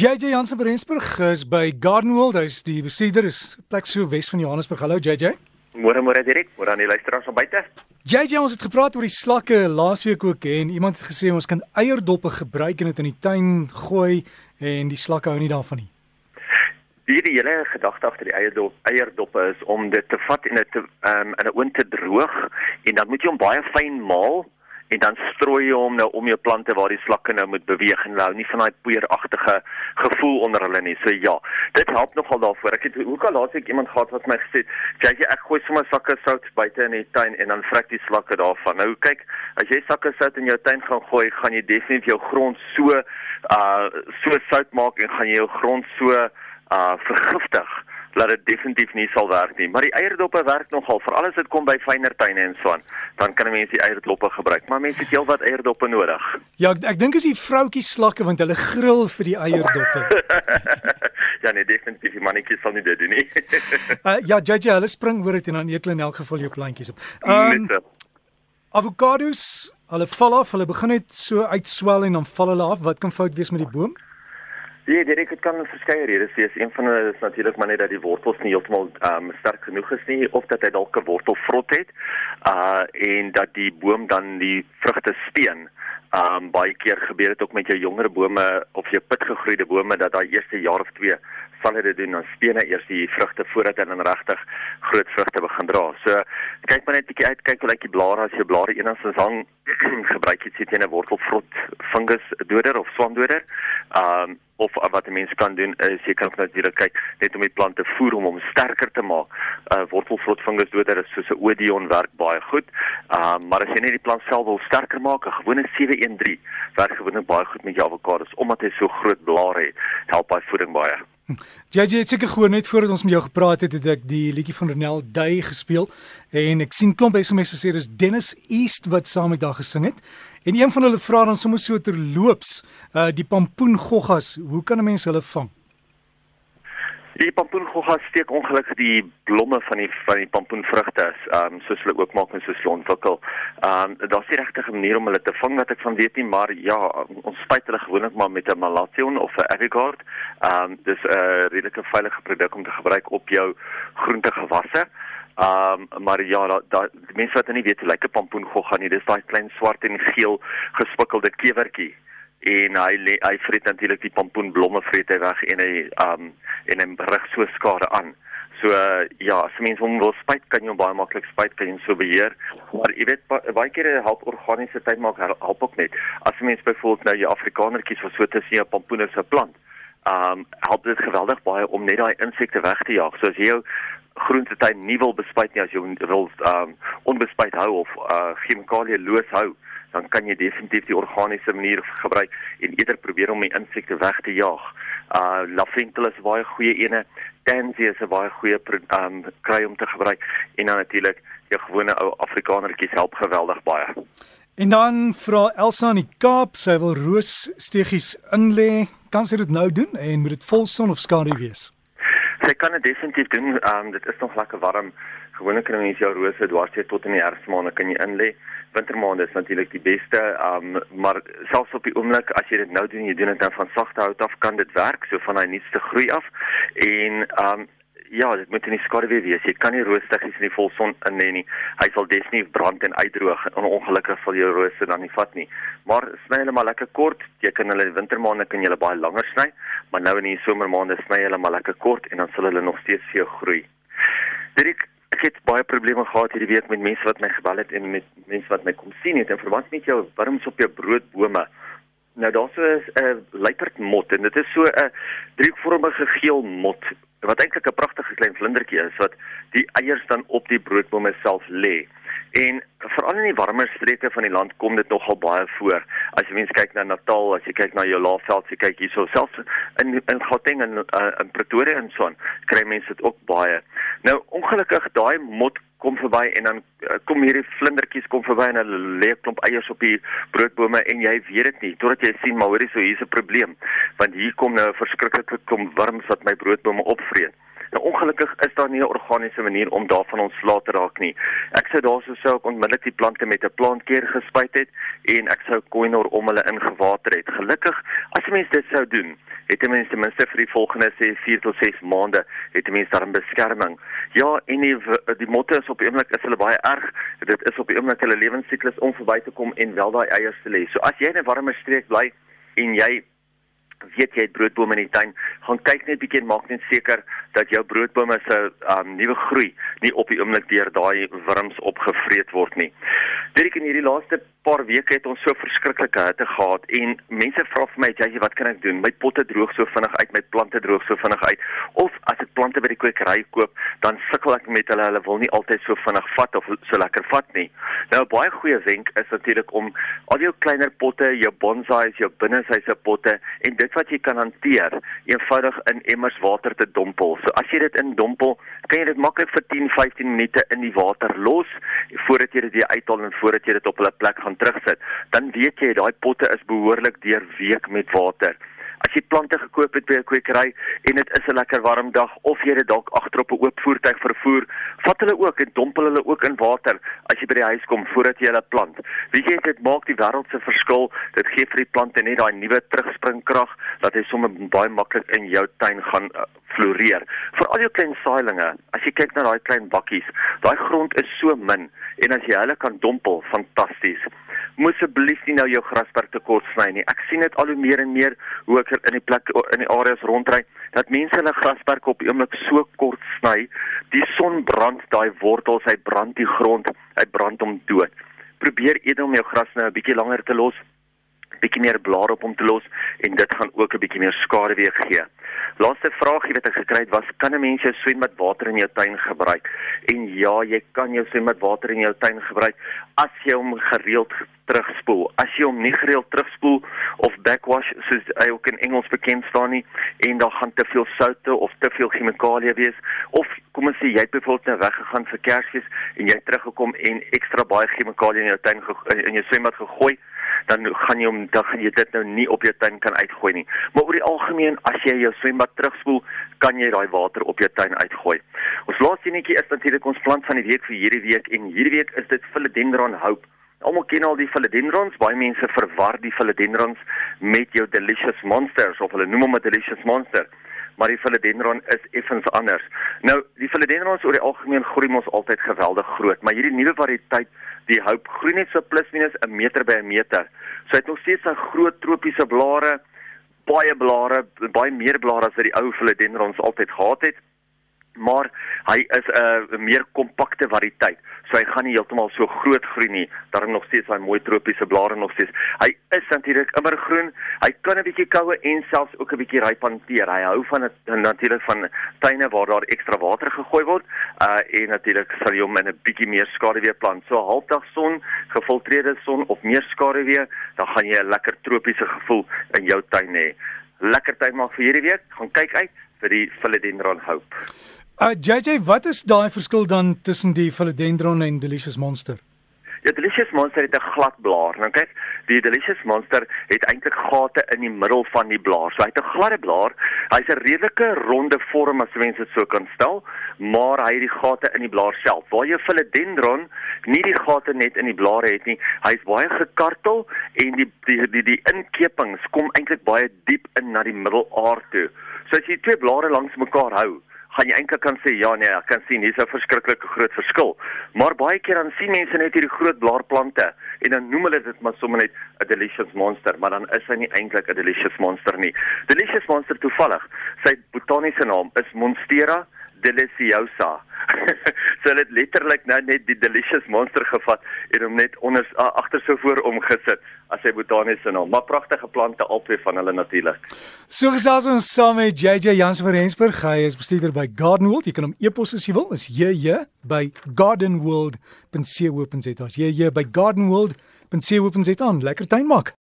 JJ Jansen van Rensburg is by Garden World. Hy's die bestuurder is plek so Wes van Johannesburg. Hallo JJ. Môre môre direk, môre aan die luisteraars van buite. JJ ons het gepraat oor die slakke laasweek ook en iemand het gesê ons kan eierdoppe gebruik en dit in die tuin gooi en die slakke hou nie daarvan nie. Die hele gedagte agter die eierdop eierdoppe is om dit te vat en dit te um, in 'n oond te droog en dan moet jy hom baie fyn maal en dan strooi jy hom nou om jou plante waar die slakke nou moet beweeg en hou nie van daai poeieragtige gevoel onder hulle nie. So ja, dit help nogal daarvoor. Ek het ook al laasweek iemand gehad wat my gesê het, "Jy ek gooi sommer sakke sout buite in die tuin en dan vrek die slakke daarvan." Nou kyk, as jy sakke sout in jou tuin gaan gooi, gaan jy definitief jou grond so uh so sout maak en gaan jy jou grond so uh vergiftig dat dit definitief nie sal werk nie. Maar die eierdoppe werk nogal, veral as dit kom by fyner tuine en so aan. Dan kan 'n mens die eierdoppe gebruik, maar mense het heelwat eierdoppe nodig. Ja, ek, ek dink is die vroutjies slakke want hulle grill vir die eierdoppe. ja nee, definitief die mannetjies sal nie dit doen nie. uh, ja, JJ, hulle spring oor dit en dan eet hulle in elk geval jou plantjies op. Um, avokados, hulle val af, hulle begin net so uitswel en dan val hulle af. Wat kan fout wees met die boom? Ja, dit ek kan verskeie redes wees. Een van hulle is natuurlik maar net dat die wortels nie heeltemal um, sterk genoeg is nie of dat hy dalk 'n wortelvrot het. Uh en dat die boom dan die vrugte speen. Um baie keer gebeur dit ook met jou jonger bome of jou pitgegroeide bome dat daai eerste jaar of twee sal dit doen dan speen hy eers die vrugte voordat hy dan regtig groot vrugte begin dra. So kyk maar net 'n bietjie uit, kyk hoe lyk die blare as jou blare enigstens hang gebruik jy dit in 'n wortelvrot fungus doder of swamdoder. Um of wat 'n mens kan doen is jy kan natuurlik kyk net om die plant te voer om hom sterker te maak. Uh wortelvrot fungus doder is soos 'n Odeon werk baie goed. Um maar as jy net die plant self wil sterker maak, 'n gewone 713 werk gewoonlik baie goed met jou avokados omdat hy so groot blare het. Help by voeding baie. JJ het seker gehoor net voordat ons met jou gepraat het, het ek die liedjie van Ronel Day gespeel en ek sien klomp SMS sê dis Dennis East wat saam met daag gesing het. En een van hulle vra dan sommer so terloops, uh die pampoengoggas, hoe kan 'n mens hulle vang? Die pampoengoggas steek ongelukkig die blomme van die van die pampoenvrugte, ehm um, soos hulle ook maak en soos hulle ontwikkel. Ehm um, daar's nie regtig 'n manier om hulle te vang wat ek van weet nie, maar ja, ons spuit hulle gewoonlik maar met 'n Malathion of 'n Avigard. Ehm um, dis 'n redelike veilige produk om te gebruik op jou groentegewasse. Ehm um, maar ja, da, da mense wat nie weet hoe lyk 'n pampoengogga nie, dis daai klein swart en geel gespikkelde kewertjie en hy le, hy vreet natuurlik die pompoenblomme vreet hy weg en hy um en hy rig so skade aan. So uh, ja, as mens hom wil spuit, kan jy hom baie maklik spuit kan jy so beheer. Maar jy weet baie kere help organiese tyd maak help ook net. As mens byvoorbeeld nou jou afrikanertjies wat so tussen jou pompoene se plant, um help dit geweldig baie om net daai insekte weg te jaag. So as jy jou groentetuin nie wil bespuit nie as jy wil um onbespuit hou of uh chemikalieë loos hou, dan kan jy definitief die organiese manier gebruik en eerder probeer om die insekte weg te jaag. Uh lavendel is baie goeie ene, tansy is 'n baie goeie um kry om te gebruik en dan natuurlik jou gewone ou afrikanertjies help geweldig baie. En dan vra Elsa in die Kaap, sy wil roosstegies inlê. Kan sy dit nou doen en moet dit vol son of skadu wees? Sy kan dit definitief doen. Um dit is nog lekker warm. Gewoonlik kan jy jou rose dwarsie tot in die herfsmaande kan jy inlê wintermaande is natuurlik die beste. Um maar selfs op die oomblik as jy dit nou doen, jy doen dit dan van sagte hout af, kan dit werk so van hy nuutste groei af. En um ja, dit moet in die skaduwee wees. Jy kan nie roostiggies in die volson in lê nie. Hy sal definitief brand en uitdroog en ongelukkig sal jou rose dan nie vat nie. Maar sny hulle maar lekker kort. Jy kan hulle in wintermaande kan jy hulle baie langer sny, maar nou in die somermaande sny hulle maar lekker kort en dan sal hulle nog steeds vir jou groei. Dit ek het baie probleme gehad hierdie week met mense wat my gebel het en met mense wat my kom sien het in verband met jou wurms op jou broodbome. Nou daar's so 'n uh, luiperdmot en dit is so 'n drievormige geel mot wat eintlik 'n pragtige klein vlindertjie is wat die eiers dan op die broodbome self lê. En veral in die warmer streke van die land kom dit nogal baie voor. As jy mens kyk na Natal, as jy kyk na jou Laagveld, jy kyk hierso selfs in in Gauteng en uh, in Pretoria en so aan, kry mense dit ook baie. Nou ongelukkig daai mot kom verby en dan uh, kom hierdie vlindertjies kom verby en hulle lê 'n klomp eiers op die broodbome en jy weet dit nie totdat jy sien maar hoorie so hier's 'n probleem want hier kom nou 'n verskriklike kom wurms wat my broodbome opvreet Nou ongelukkig is daar nie 'n organiese manier om daarvan ontslae te raak nie. Ek sou daarso sou ek onmiddellik die plante met 'n plantkeer gespuit het en ek sou koinor om hulle ingewater het. Gelukkig as 'n mens dit sou doen, het 'n mens ten minste vir die volgende sê 4 tot 6 maande het 'n mens dan beskerming. Ja, en die die motte is op die oomblik is hulle baie erg. Dit is op die oomblik hulle lewensiklus om verby te kom en wel daai eiers te lê. So as jy in 'n warmer streek bly en jy weet jy het broodbome in die tuin, gaan kyk net bietjie en maak net seker dat jou broodbome se um, nuwe groei nie op die oomblik deur daai wurms opgevreet word nie. Dirk in hierdie laaste paar weke het ons so verskriklike hitte gehad en mense vra vir my, "Jy, wat kan ek doen? My potte droog so vinnig uit, my plante droog so vinnig uit." Of as ek plante by die kwekery koop, dan sukkel ek met hulle. Hulle wil nie altyd so vinnig vat of so lekker vat nie. Nou 'n baie goeie wenk is natuurlik om al jou kleiner potte, jou bonsais, jou binnehuise potte en dit wat jy kan hanteer, eenvoudig in emmers water te dompel. So as jy dit in dompel, kan jy dit maklik vir 10-15 minute in die water los voordat jy dit weer uithaal en voordat jy dit op 'n plek gaan terugsit. Dan weet jy daai potte is behoorlik deurweek met water. As jy plante gekoop het by 'n kwekery en dit is 'n lekker warm dag of jy dit dalk agter op 'n oop voertuig vervoer, vat hulle ook en dompel hulle ook in water as jy by die huis kom voordat jy hulle plant. Weet jy dit maak die wêreld se verskil. Dit gee vir die plante net daai nuwe terugspringkrag dat hy sommer baie maklik in jou tuin gaan uh, floreer. Vir al jou klein saailinge, as jy kyk na daai klein bakkies, daai grond is so min en as jy hulle kan dompel, fantasties moes asseblief nie nou jou grasperk te kort sny nie. Ek sien dit al hoe meer en meer hoe ek in die plek in die areas rondry dat mense hulle grasperk op die oomblik so kort sny. Die son brand daai wortels, hy brand die grond, hy brand hom dood. Probeer eerder om jou gras nou 'n bietjie langer te los bietjie meer blare op om te los en dit gaan ook 'n bietjie meer skade weer gee. Laaste vraagie wat ek gekry het was kan 'n mens jou swembadwater in jou tuin gebruik? En ja, jy kan jou swembadwater in jou tuin gebruik as jy hom gereeld terugspoel. As jy hom nie gereeld terugspoel of backwash soos hy ook in Engels bekend staan nie en daar gaan te veel soutte of te veel chemikalieë wees of kom ons sê jy het byvoorbeeld nou weggegaan vir Kersfees en jy het teruggekom en ekstra baie chemikalieë in jou tuin in jou swembad gegooi dan gaan jy hom dan gaan jy dit nou nie op jou tuin kan uitgooi nie. Maar oor die algemeen as jy jou swembad terugspoel, kan jy daai water op jou tuin uitgooi. Ons laaste enetjie is natuurlik ons plant van die week vir hierdie week en hierdie week is dit Philodendron hope. Almal ken al die philodendrons, baie mense verwar die philodendrons met jou delicious monsters of hulle noem hom 'n delicious monster maar die philodendron is effens anders. Nou, die philodendrons oor die algemeen groei mos altyd geweldig groot, maar hierdie nuwe variëteit, die Hope, groei net so plus minus 'n meter by 'n meter. So hy het nog steeds 'n groot tropiese blare, baie blare, baie meer blare as wat die ou philodendrons altyd gehad het maar hy is 'n uh, meer kompakte variëteit. So hy gaan nie heeltemal so groot groei nie. Daar is nog steeds daai mooi tropiese blare nog steeds. Hy is natuurlik immergroen. Hy kan 'n bietjie koue en selfs ook 'n bietjie ryp hanteer. Hy hou van natuurlik van tuine waar daar ekstra water gegooi word. Uh en natuurlik sal jy hom in 'n bietjie meer skaduwee plant. So halfdag son, gefiltreerde son of meer skaduwee, dan gaan jy 'n lekker tropiese gevoel in jou tuin hê. Lekker tyd maak vir hierdie week. Gaan kyk uit vir die Philodendron Hope. Uh JJ, wat is daai verskil dan tussen die Philodendron en Delicious Monster? Ja, Delicious Monster het 'n glad blaar. Nou kyk, die Delicious Monster het eintlik gate in die middel van die blaar. So hy het 'n gladde blaar. Hy's 'n redelike ronde vorm as mense dit so kan stel, maar hy het die gate in die blaar self. Waar jy Philodendron nie die gate net in die blare het nie, hy's baie gekartel en die die die, die inkepings kom eintlik baie diep in na die middelaar toe. So as jy twee blare langs mekaar hou, gaan jy eintlik kan sê ja nee, ek kan sien hier's 'n verskriklike groot verskil. Maar baie keer dan sien mense net hierdie groot blaarplante en dan noem hulle dit maar sommer net 'n delicious monster, maar dan is hy nie eintlik 'n delicious monster nie. Delicious monster toevallig, sy botaniese naam is Monstera deliciosa. so hulle het letterlik nou net die delicious monster gevat en hom net onder agter so voor omgesit as sy botaniese naam. Maar pragtige plante albei van hulle natuurlik. So gesels ons saam met JJ Jans van Rensburg. Hy is bestuurder by Gardenworld. Jy kan hom e-pos as jy wil. Is JJ by gardenworld.co.za. JJ by gardenworld.co.za. Lekker tuin maak.